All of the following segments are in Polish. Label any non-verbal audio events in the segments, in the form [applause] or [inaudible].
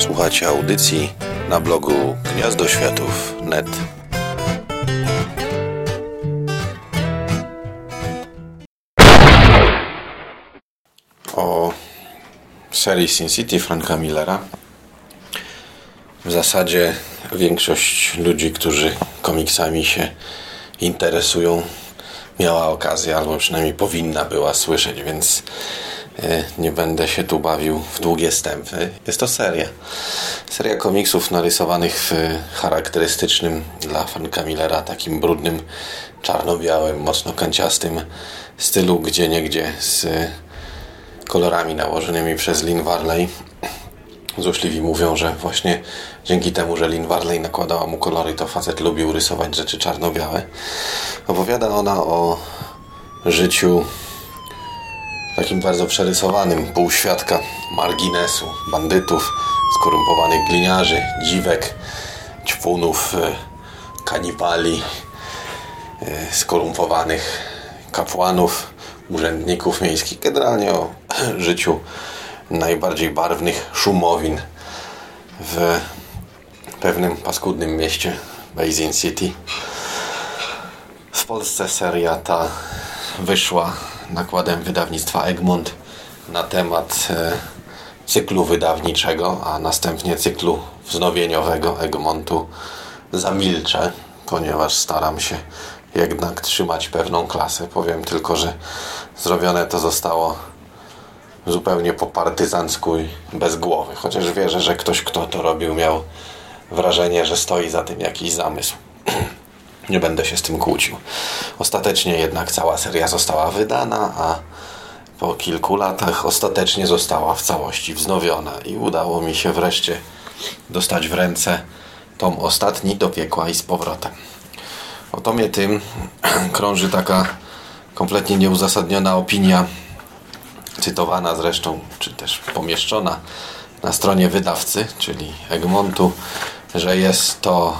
Słuchacie audycji na blogu gniazdoświatów.net. O serii Sin City Franka Millera. W zasadzie większość ludzi, którzy komiksami się interesują, miała okazję, albo przynajmniej powinna była słyszeć, więc nie będę się tu bawił w długie stępy. Jest to seria. Seria komiksów narysowanych w charakterystycznym dla Franka Millera, takim brudnym, czarno-białym, mocno kanciastym stylu, gdzie niegdzie z kolorami nałożonymi przez Lin Varley. Złośliwi mówią, że właśnie dzięki temu, że Lin Varley nakładała mu kolory, to facet lubił rysować rzeczy czarno-białe. Opowiada ona o życiu takim bardzo przerysowanym półświadka marginesu, bandytów, skorumpowanych gliniarzy, dziwek, ćpunów, e, kanibali, e, skorumpowanych kapłanów, urzędników miejskich, generalnie o [clears throat] życiu najbardziej barwnych szumowin w pewnym paskudnym mieście Basin City. W Polsce seria ta wyszła nakładem wydawnictwa Egmont na temat e, cyklu wydawniczego, a następnie cyklu wznowieniowego Egmontu zamilczę, ponieważ staram się jednak trzymać pewną klasę. Powiem tylko, że zrobione to zostało zupełnie po partyzancku i bez głowy. Chociaż wierzę, że ktoś, kto to robił, miał wrażenie, że stoi za tym jakiś zamysł. Nie będę się z tym kłócił. Ostatecznie jednak cała seria została wydana, a po kilku latach ostatecznie została w całości wznowiona i udało mi się wreszcie dostać w ręce tom ostatni do piekła i z powrotem. O tomie tym [clears throat] krąży taka kompletnie nieuzasadniona opinia, cytowana zresztą, czy też pomieszczona na stronie wydawcy, czyli Egmontu, że jest to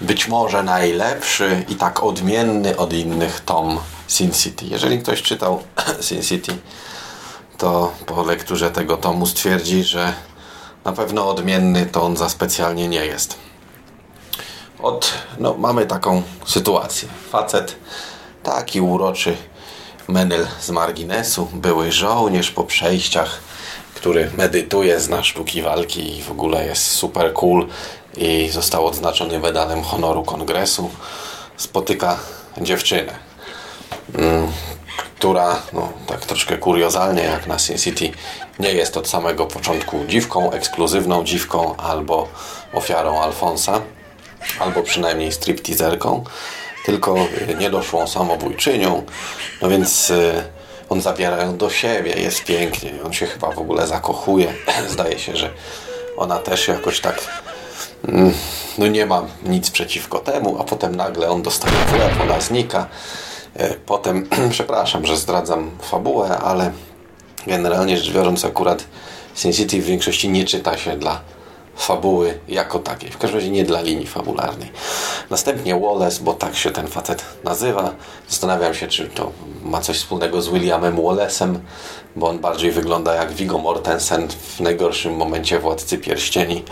być może najlepszy i tak odmienny od innych tom Sin City. Jeżeli ktoś czytał [clears throat] Sin City, to po lekturze tego tomu stwierdzi, że na pewno odmienny to on za specjalnie nie jest. Od, no, mamy taką sytuację. Facet taki uroczy Menel z marginesu, były żołnierz po przejściach, który medytuje, zna sztuki walki i w ogóle jest super cool i został odznaczony medalem honoru kongresu. Spotyka dziewczynę, mm, która, no, tak troszkę kuriozalnie jak na Sin City, nie jest od samego początku dziwką, ekskluzywną dziwką albo ofiarą Alfonsa, albo przynajmniej stripteaserką, tylko niedoszłą samobójczynią. No więc y, on zabiera ją do siebie, jest pięknie, on się chyba w ogóle zakochuje. [clears throat] Zdaje się, że ona też jakoś tak mm, no nie ma nic przeciwko temu, a potem nagle on dostaje w ona znika. E, potem, [clears throat] przepraszam, że zdradzam fabułę, ale generalnie rzecz biorąc akurat Sin City w większości nie czyta się dla fabuły jako takiej. W każdym razie nie dla linii fabularnej. Następnie Wallace, bo tak się ten facet nazywa. Zastanawiam się, czy to ma coś wspólnego z Williamem Wallace'em, bo on bardziej wygląda jak Viggo Mortensen w najgorszym momencie Władcy Pierścieni.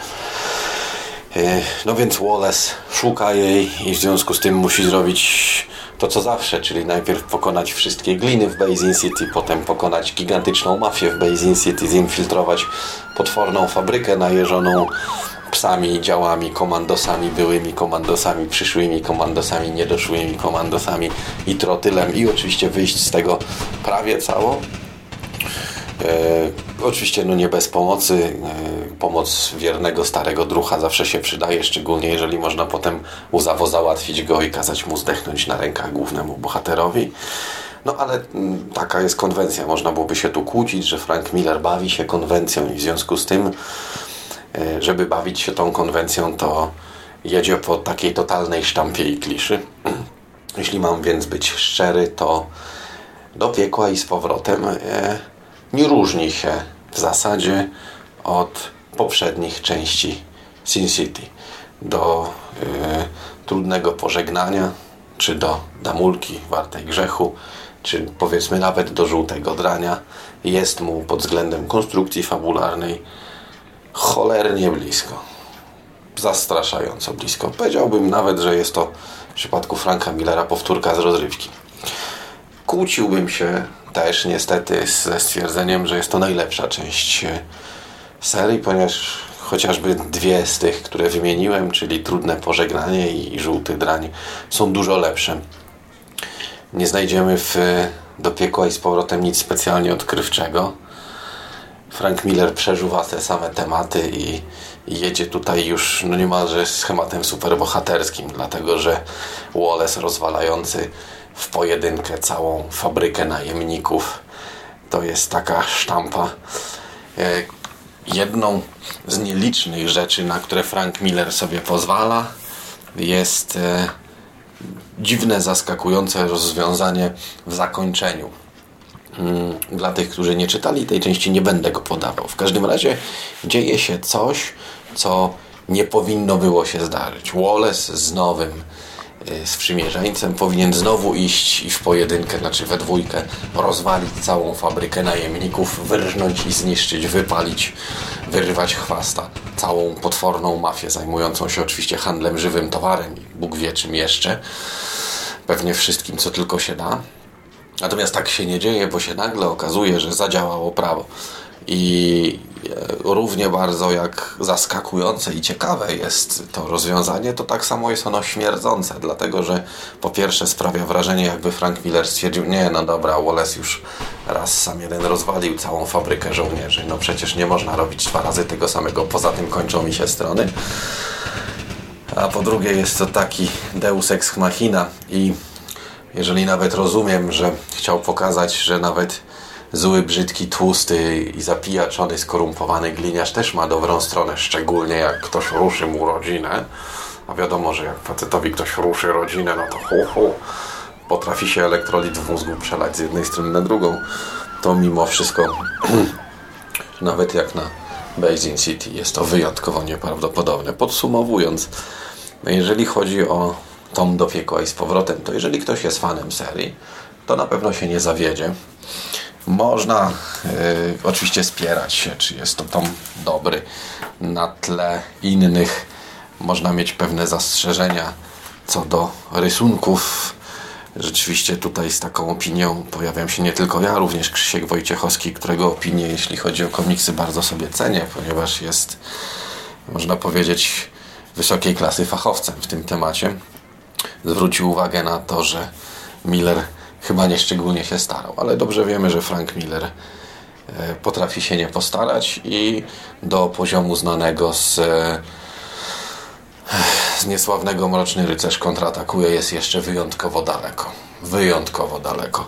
E, no więc Wallace szuka jej i w związku z tym musi zrobić to co zawsze, czyli najpierw pokonać wszystkie gliny w Basin City, potem pokonać gigantyczną mafię w Basin City, zinfiltrować potworną fabrykę najeżoną psami, działami, komandosami, byłymi komandosami, przyszłymi komandosami, niedoszłymi komandosami i trotylem i oczywiście wyjść z tego prawie cało. E, oczywiście no nie bez pomocy. E, pomoc wiernego starego drucha zawsze się przydaje, szczególnie jeżeli można potem łzawo załatwić go i kazać mu zdechnąć na rękach głównemu bohaterowi. No ale mm, taka jest konwencja. Można byłoby się tu kłócić, że Frank Miller bawi się konwencją i w związku z tym, żeby bawić się tą konwencją, to jedzie po takiej totalnej sztampie i kliszy. [clears throat] Jeśli mam więc być szczery, to do piekła i z powrotem nie różni się w zasadzie od poprzednich części Sin City. Do y, trudnego pożegnania, czy do damulki wartej grzechu, czy powiedzmy nawet do żółtego drania jest mu pod względem konstrukcji fabularnej cholernie blisko. Zastraszająco blisko. Powiedziałbym nawet, że jest to w przypadku Franka Millera powtórka z rozrywki. Kłóciłbym się też niestety ze stwierdzeniem, że jest to najlepsza część e, serii, ponieważ chociażby dwie z tych, które wymieniłem, czyli Trudne Pożegnanie i Żółty Drań, są dużo lepsze. Nie znajdziemy w Do piekła i z powrotem nic specjalnie odkrywczego. Frank Miller przeżuwa te same tematy i, i jedzie tutaj już no niemalże schematem superbohaterskim, dlatego że Wallace rozwalający w pojedynkę całą fabrykę najemników to jest taka sztampa. E, jedną z nielicznych rzeczy, na które Frank Miller sobie pozwala, jest e, dziwne, zaskakujące rozwiązanie w zakończeniu. Mm, dla tych, którzy nie czytali tej części, nie będę go podawał. W każdym razie dzieje się coś, co nie powinno było się zdarzyć. Wallace z nowym Y, z przymierzeńcem powinien znowu iść i w pojedynkę, znaczy we dwójkę, rozwalić całą fabrykę najemników, wyrżnąć i zniszczyć, wypalić, wyrwać chwasta. Całą potworną mafię zajmującą się oczywiście handlem żywym towarem i Bóg wie czym jeszcze. Pewnie wszystkim, co tylko się da. Natomiast tak się nie dzieje, bo się nagle okazuje, że zadziałało prawo. I e, równie bardzo jak zaskakujące i ciekawe jest to rozwiązanie, to tak samo jest ono śmierdzące, dlatego że po pierwsze sprawia wrażenie, jakby Frank Miller stwierdził, nie, no dobra, Wallace już raz sam jeden rozwalił całą fabrykę żołnierzy, no przecież nie można robić dwa razy tego samego, poza tym kończą mi się strony. A po drugie jest to taki deus ex machina i jeżeli nawet rozumiem, że chciał pokazać, że nawet zły, brzydki, tłusty i zapijaczony, skorumpowany gliniarz też ma dobrą stronę, szczególnie jak ktoś ruszy mu rodzinę. A wiadomo, że jak facetowi ktoś ruszy rodzinę, no to hu, hu potrafi się elektrolit w mózgu przelać z jednej strony na drugą. To mimo wszystko, [clears throat] nawet jak na Basin City, jest to wyjątkowo nieprawdopodobne. Podsumowując, jeżeli chodzi o Tom do piekła i z powrotem, to jeżeli ktoś jest fanem serii, to na pewno się nie zawiedzie. Można y, oczywiście spierać się, czy jest to tom dobry na tle innych. Można mieć pewne zastrzeżenia co do rysunków. Rzeczywiście tutaj z taką opinią pojawiam się nie tylko ja, również Krzysiek Wojciechowski, którego opinię, jeśli chodzi o komiksy, bardzo sobie cenię, ponieważ jest, można powiedzieć, wysokiej klasy fachowcem w tym temacie. Zwrócił uwagę na to, że Miller chyba nie szczególnie się starał, ale dobrze wiemy, że Frank Miller e, potrafi się nie postarać i do poziomu znanego z, e, z niesławnego Mroczny Rycerz kontratakuje jest jeszcze wyjątkowo daleko. Wyjątkowo daleko.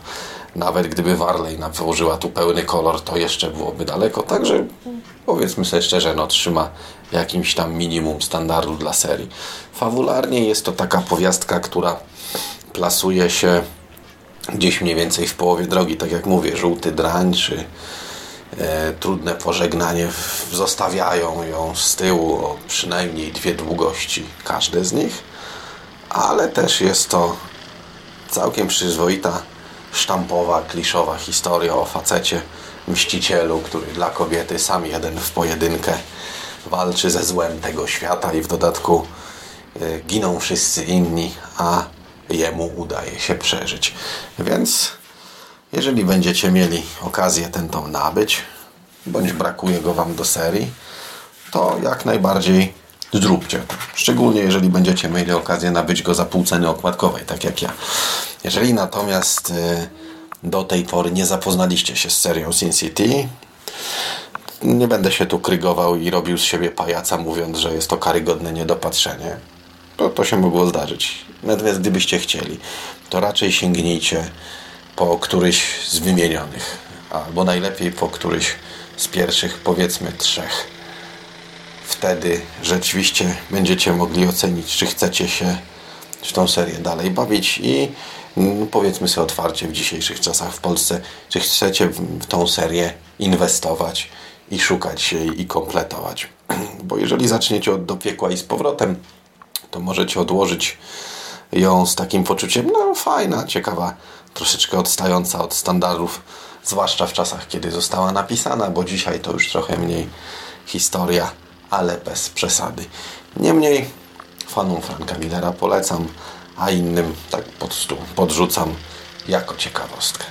Nawet gdyby Warley położyła tu pełny kolor, to jeszcze byłoby daleko. Także powiedzmy sobie szczerze, no trzyma jakimś tam minimum standardu dla serii. Fabularnie jest to taka powiastka, która plasuje się gdzieś mniej więcej w połowie drogi, tak jak mówię, żółty drań czy e, trudne pożegnanie zostawiają ją z tyłu o przynajmniej dwie długości każde z nich, ale też jest to całkiem przyzwoita, sztampowa, kliszowa historia o facecie, mścicielu, który dla kobiety sam jeden w pojedynkę walczy ze złem tego świata i w dodatku e, giną wszyscy inni, a jemu udaje się przeżyć. Więc jeżeli będziecie mieli okazję ten tom nabyć, bądź brakuje go Wam do serii, to jak najbardziej zróbcie. Szczególnie jeżeli będziecie mieli okazję nabyć go za pół ceny okładkowej, tak jak ja. Jeżeli natomiast y, do tej pory nie zapoznaliście się z serią Sin City, nie będę się tu krygował i robił z siebie pajaca, mówiąc, że jest to karygodne niedopatrzenie to, to się mogło zdarzyć. Natomiast gdybyście chcieli, to raczej sięgnijcie po któryś z wymienionych, albo najlepiej po któryś z pierwszych, powiedzmy, trzech. Wtedy rzeczywiście będziecie mogli ocenić, czy chcecie się w tą serię dalej bawić i mm, powiedzmy sobie otwarcie w dzisiejszych czasach w Polsce, czy chcecie w tą serię inwestować i szukać jej i kompletować. [clears throat] Bo jeżeli zaczniecie od do piekła i z powrotem, to możecie odłożyć ją z takim poczuciem, no fajna, ciekawa, troszeczkę odstająca od standardów, zwłaszcza w czasach, kiedy została napisana, bo dzisiaj to już trochę mniej historia, ale bez przesady. Niemniej fanom Franka Millera polecam, a innym tak pod stół podrzucam jako ciekawostkę.